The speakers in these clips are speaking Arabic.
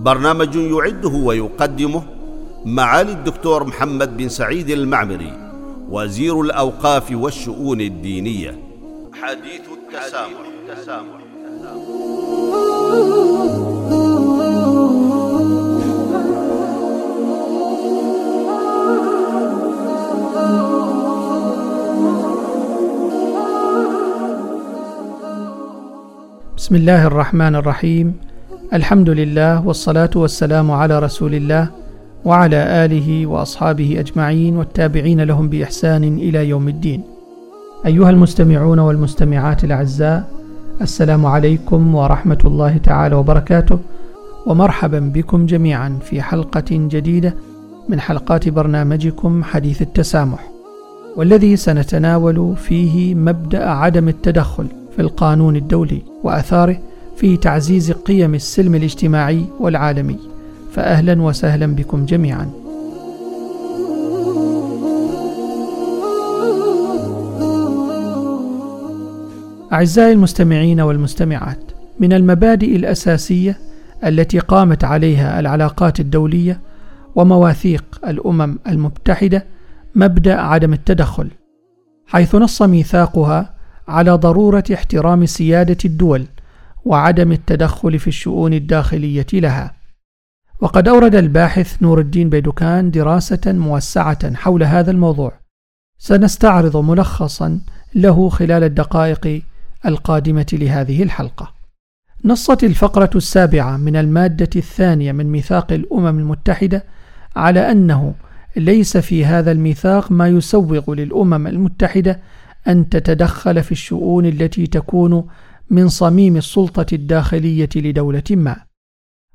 برنامج يعده ويقدمه معالي الدكتور محمد بن سعيد المعمري وزير الأوقاف والشؤون الدينية حديث التسامح, التسامح. بسم الله الرحمن الرحيم الحمد لله والصلاة والسلام على رسول الله وعلى آله وأصحابه أجمعين والتابعين لهم بإحسان إلى يوم الدين. أيها المستمعون والمستمعات الأعزاء، السلام عليكم ورحمة الله تعالى وبركاته، ومرحبا بكم جميعا في حلقة جديدة من حلقات برنامجكم حديث التسامح، والذي سنتناول فيه مبدأ عدم التدخل في القانون الدولي وأثاره في تعزيز قيم السلم الاجتماعي والعالمي. فأهلا وسهلا بكم جميعا أعزائي المستمعين والمستمعات من المبادئ الأساسية التي قامت عليها العلاقات الدولية ومواثيق الأمم المتحدة مبدأ عدم التدخل حيث نص ميثاقها على ضرورة احترام سيادة الدول وعدم التدخل في الشؤون الداخلية لها. وقد أورد الباحث نور الدين بيدوكان دراسة موسعة حول هذا الموضوع. سنستعرض ملخصا له خلال الدقائق القادمة لهذه الحلقة. نصت الفقرة السابعة من المادة الثانية من ميثاق الأمم المتحدة على أنه ليس في هذا الميثاق ما يسوغ للأمم المتحدة أن تتدخل في الشؤون التي تكون من صميم السلطة الداخلية لدولة ما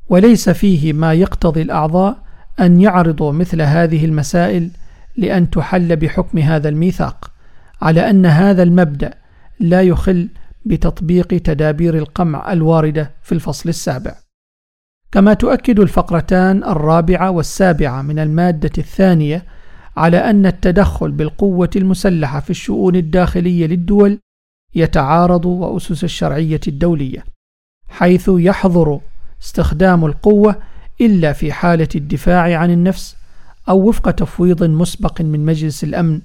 وليس فيه ما يقتضي الأعضاء أن يعرضوا مثل هذه المسائل لأن تحل بحكم هذا الميثاق على أن هذا المبدأ لا يخل بتطبيق تدابير القمع الواردة في الفصل السابع. كما تؤكد الفقرتان الرابعة والسابعة من المادة الثانية على أن التدخل بالقوة المسلحة في الشؤون الداخلية للدول يتعارض وأسس الشرعية الدولية حيث يحظر استخدام القوة إلا في حالة الدفاع عن النفس أو وفق تفويض مسبق من مجلس الأمن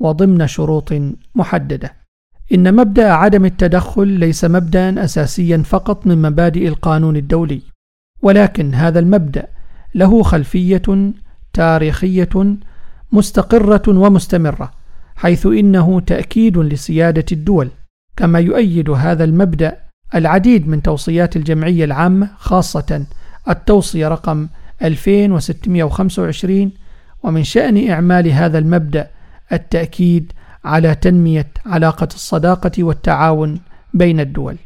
وضمن شروط محددة. إن مبدأ عدم التدخل ليس مبدأ أساسيا فقط من مبادئ القانون الدولي، ولكن هذا المبدأ له خلفية تاريخية مستقرة ومستمرة، حيث إنه تأكيد لسيادة الدول، كما يؤيد هذا المبدأ العديد من توصيات الجمعية العامة خاصة التوصية رقم 2625 ومن شأن إعمال هذا المبدأ التأكيد على تنمية علاقة الصداقة والتعاون بين الدول.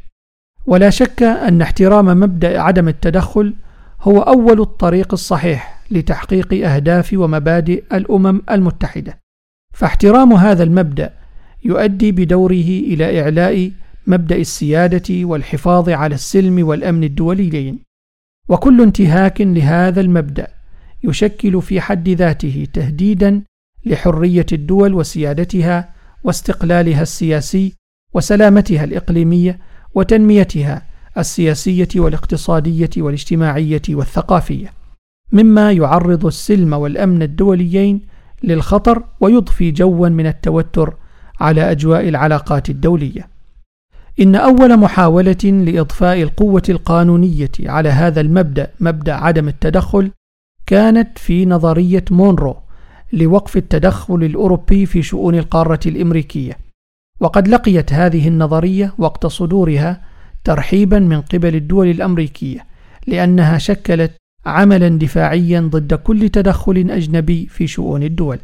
ولا شك أن احترام مبدأ عدم التدخل هو أول الطريق الصحيح لتحقيق أهداف ومبادئ الأمم المتحدة. فاحترام هذا المبدأ يؤدي بدوره إلى إعلاء مبدأ السيادة والحفاظ على السلم والأمن الدوليين. وكل انتهاك لهذا المبدأ يشكل في حد ذاته تهديدا لحرية الدول وسيادتها واستقلالها السياسي وسلامتها الإقليمية وتنميتها السياسية والاقتصادية والاجتماعية والثقافية. مما يعرض السلم والأمن الدوليين للخطر ويضفي جوا من التوتر على أجواء العلاقات الدولية. إن أول محاولة لإضفاء القوة القانونية على هذا المبدأ مبدأ عدم التدخل كانت في نظرية مونرو لوقف التدخل الأوروبي في شؤون القارة الأمريكية. وقد لقيت هذه النظرية وقت صدورها ترحيبا من قبل الدول الأمريكية لأنها شكلت عملا دفاعيا ضد كل تدخل أجنبي في شؤون الدول.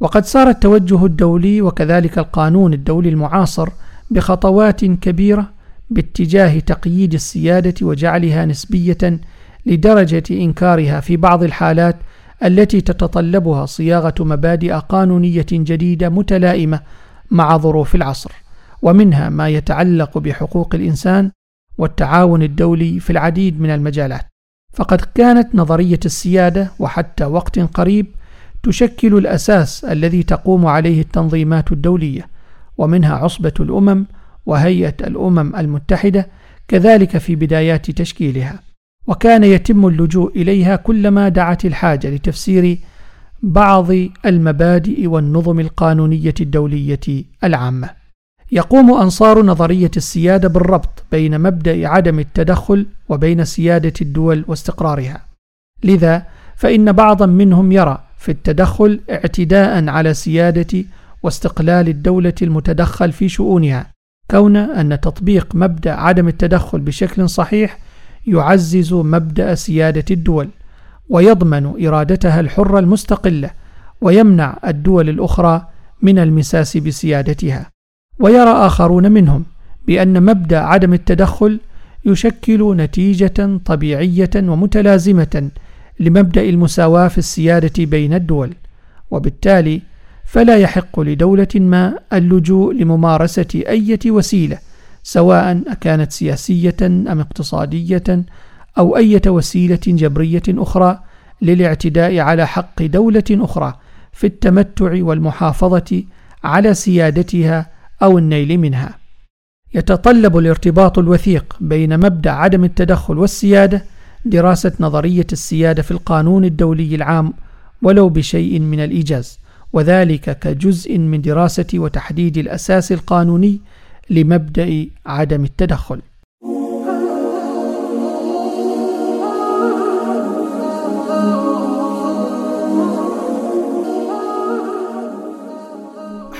وقد صار التوجه الدولي وكذلك القانون الدولي المعاصر بخطوات كبيرة باتجاه تقييد السيادة وجعلها نسبية لدرجة إنكارها في بعض الحالات التي تتطلبها صياغة مبادئ قانونية جديدة متلائمة مع ظروف العصر ومنها ما يتعلق بحقوق الإنسان والتعاون الدولي في العديد من المجالات. فقد كانت نظرية السيادة وحتى وقت قريب تشكل الأساس الذي تقوم عليه التنظيمات الدولية ومنها عصبة الأمم وهيئة الأمم المتحدة كذلك في بدايات تشكيلها وكان يتم اللجوء إليها كلما دعت الحاجة لتفسير بعض المبادئ والنظم القانونية الدولية العامة. يقوم أنصار نظرية السيادة بالربط بين مبدأ عدم التدخل وبين سيادة الدول واستقرارها. لذا فإن بعضا منهم يرى في التدخل اعتداء على سيادة واستقلال الدولة المتدخل في شؤونها، كون أن تطبيق مبدأ عدم التدخل بشكل صحيح يعزز مبدأ سيادة الدول ويضمن إرادتها الحرة المستقلة ويمنع الدول الأخرى من المساس بسيادتها. ويرى آخرون منهم بأن مبدأ عدم التدخل يشكل نتيجة طبيعية ومتلازمة لمبدأ المساواة في السيادة بين الدول وبالتالي فلا يحق لدولة ما اللجوء لممارسة أي وسيلة سواء أكانت سياسية أم اقتصادية أو أي وسيلة جبرية أخرى للاعتداء على حق دولة أخرى في التمتع والمحافظة على سيادتها أو النيل منها. يتطلب الارتباط الوثيق بين مبدأ عدم التدخل والسيادة دراسة نظرية السيادة في القانون الدولي العام ولو بشيء من الإيجاز، وذلك كجزء من دراسة وتحديد الأساس القانوني لمبدأ عدم التدخل.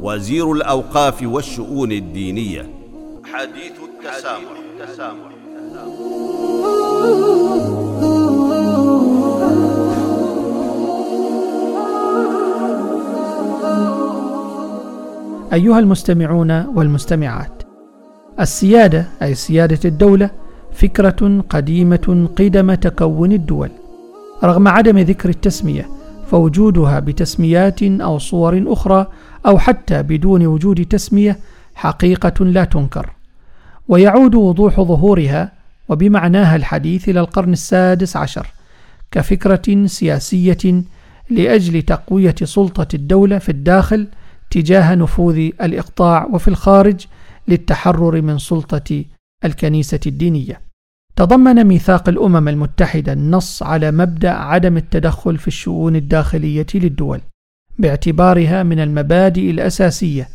وزير الأوقاف والشؤون الدينية حديث التسامح, التسامح. أيها المستمعون والمستمعات السيادة أي سيادة الدولة فكرة قديمة قدم تكون الدول رغم عدم ذكر التسمية فوجودها بتسميات أو صور أخرى أو حتى بدون وجود تسمية حقيقة لا تنكر. ويعود وضوح ظهورها وبمعناها الحديث إلى القرن السادس عشر كفكرة سياسية لأجل تقوية سلطة الدولة في الداخل تجاه نفوذ الإقطاع وفي الخارج للتحرر من سلطة الكنيسة الدينية. تضمن ميثاق الأمم المتحدة النص على مبدأ عدم التدخل في الشؤون الداخلية للدول باعتبارها من المبادئ الأساسية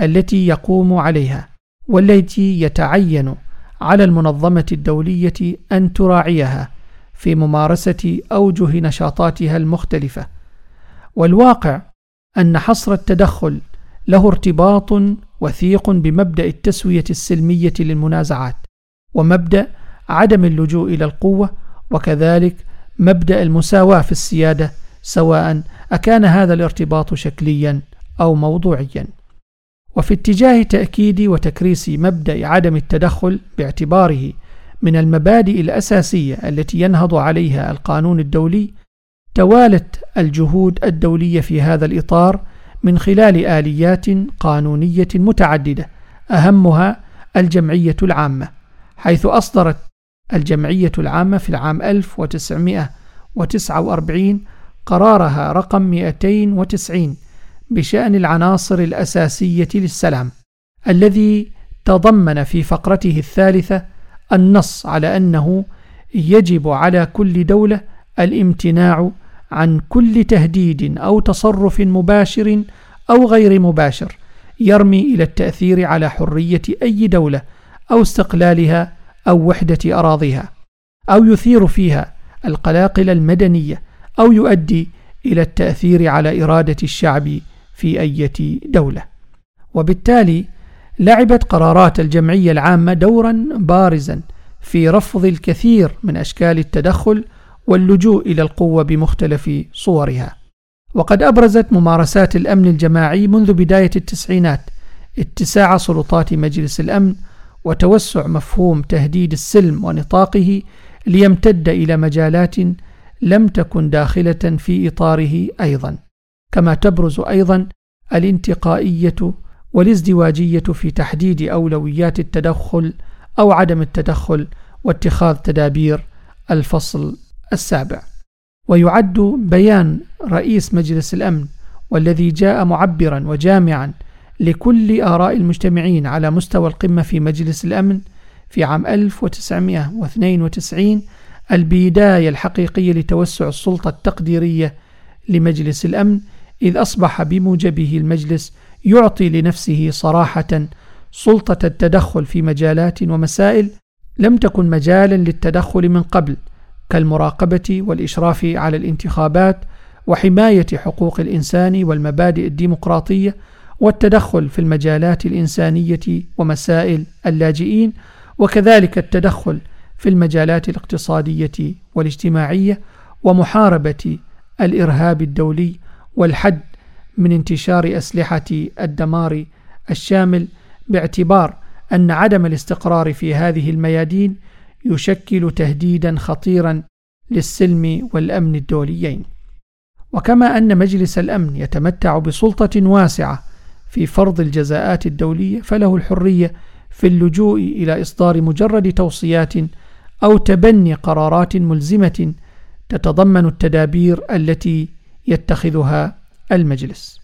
التي يقوم عليها والتي يتعين على المنظمة الدولية أن تراعيها في ممارسة أوجه نشاطاتها المختلفة. والواقع أن حصر التدخل له ارتباط وثيق بمبدأ التسوية السلمية للمنازعات ومبدأ عدم اللجوء إلى القوة وكذلك مبدأ المساواة في السيادة سواء أكان هذا الارتباط شكليا أو موضوعيا. وفي اتجاه تأكيد وتكريس مبدأ عدم التدخل باعتباره من المبادئ الأساسية التي ينهض عليها القانون الدولي توالت الجهود الدولية في هذا الإطار من خلال آليات قانونية متعددة أهمها الجمعية العامة حيث أصدرت الجمعية العامة في العام 1949 قرارها رقم 290 بشأن العناصر الأساسية للسلام الذي تضمن في فقرته الثالثة النص على أنه يجب على كل دولة الامتناع عن كل تهديد أو تصرف مباشر أو غير مباشر يرمي إلى التأثير على حرية أي دولة أو استقلالها أو وحدة أراضيها أو يثير فيها القلاقل المدنية أو يؤدي إلى التأثير على إرادة الشعب في أية دولة. وبالتالي لعبت قرارات الجمعية العامة دورا بارزا في رفض الكثير من أشكال التدخل واللجوء إلى القوة بمختلف صورها. وقد أبرزت ممارسات الأمن الجماعي منذ بداية التسعينات اتساع سلطات مجلس الأمن وتوسع مفهوم تهديد السلم ونطاقه ليمتد إلى مجالات لم تكن داخلة في إطاره أيضا كما تبرز أيضا الانتقائية والازدواجية في تحديد أولويات التدخل أو عدم التدخل واتخاذ تدابير الفصل السابع. ويعد بيان رئيس مجلس الأمن والذي جاء معبرا وجامعا لكل آراء المجتمعين على مستوى القمة في مجلس الأمن في عام 1992 البداية الحقيقية لتوسع السلطة التقديرية لمجلس الأمن إذ أصبح بموجبه المجلس يعطي لنفسه صراحة سلطة التدخل في مجالات ومسائل لم تكن مجالا للتدخل من قبل كالمراقبة والإشراف على الانتخابات وحماية حقوق الإنسان والمبادئ الديمقراطية والتدخل في المجالات الإنسانية ومسائل اللاجئين وكذلك التدخل في المجالات الاقتصادية والاجتماعية ومحاربة الإرهاب الدولي والحد من انتشار أسلحة الدمار الشامل باعتبار أن عدم الاستقرار في هذه الميادين يشكل تهديدا خطيرا للسلم والأمن الدوليين. وكما أن مجلس الأمن يتمتع بسلطة واسعة في فرض الجزاءات الدولية فله الحرية في اللجوء إلى إصدار مجرد توصيات أو تبني قرارات ملزمة تتضمن التدابير التي يتخذها المجلس.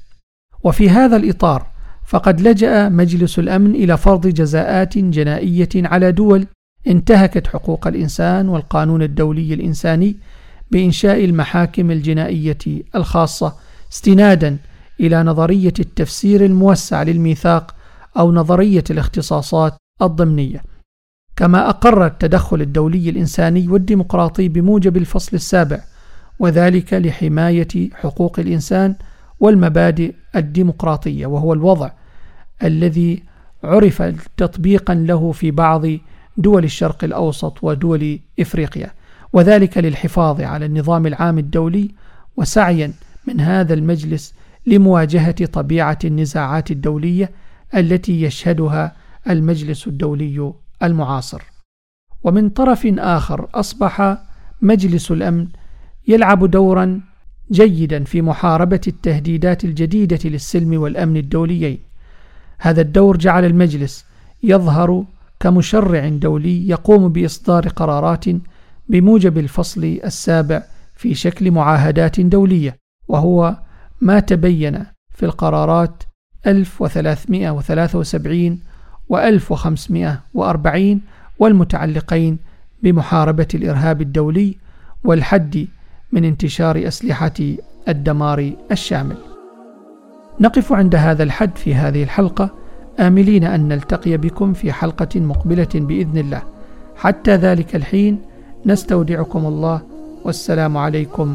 وفي هذا الإطار فقد لجأ مجلس الأمن إلى فرض جزاءات جنائية على دول انتهكت حقوق الإنسان والقانون الدولي الإنساني بإنشاء المحاكم الجنائية الخاصة استنادا إلى نظرية التفسير الموسع للميثاق أو نظرية الاختصاصات الضمنية. كما أقر التدخل الدولي الإنساني والديمقراطي بموجب الفصل السابع وذلك لحماية حقوق الإنسان والمبادئ الديمقراطية وهو الوضع الذي عرف تطبيقا له في بعض دول الشرق الأوسط ودول إفريقيا. وذلك للحفاظ على النظام العام الدولي وسعيا من هذا المجلس لمواجهة طبيعة النزاعات الدولية التي يشهدها المجلس الدولي المعاصر. ومن طرف آخر أصبح مجلس الأمن يلعب دورا جيدا في محاربة التهديدات الجديدة للسلم والأمن الدوليين. هذا الدور جعل المجلس يظهر كمشرع دولي يقوم بإصدار قرارات بموجب الفصل السابع في شكل معاهدات دولية وهو ما تبين في القرارات 1373 و 1540 والمتعلقين بمحاربة الإرهاب الدولي والحد من انتشار أسلحة الدمار الشامل. نقف عند هذا الحد في هذه الحلقة آملين أن نلتقي بكم في حلقة مقبلة بإذن الله. حتى ذلك الحين نستودعكم الله والسلام عليكم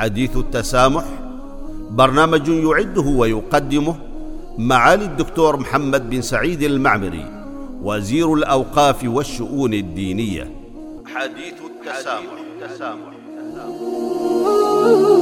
حديث التسامح برنامج يعده ويقدمه معالي الدكتور محمد بن سعيد المعمري وزير الأوقاف والشؤون الدينية حديث التسامح, التسامح. التسامح.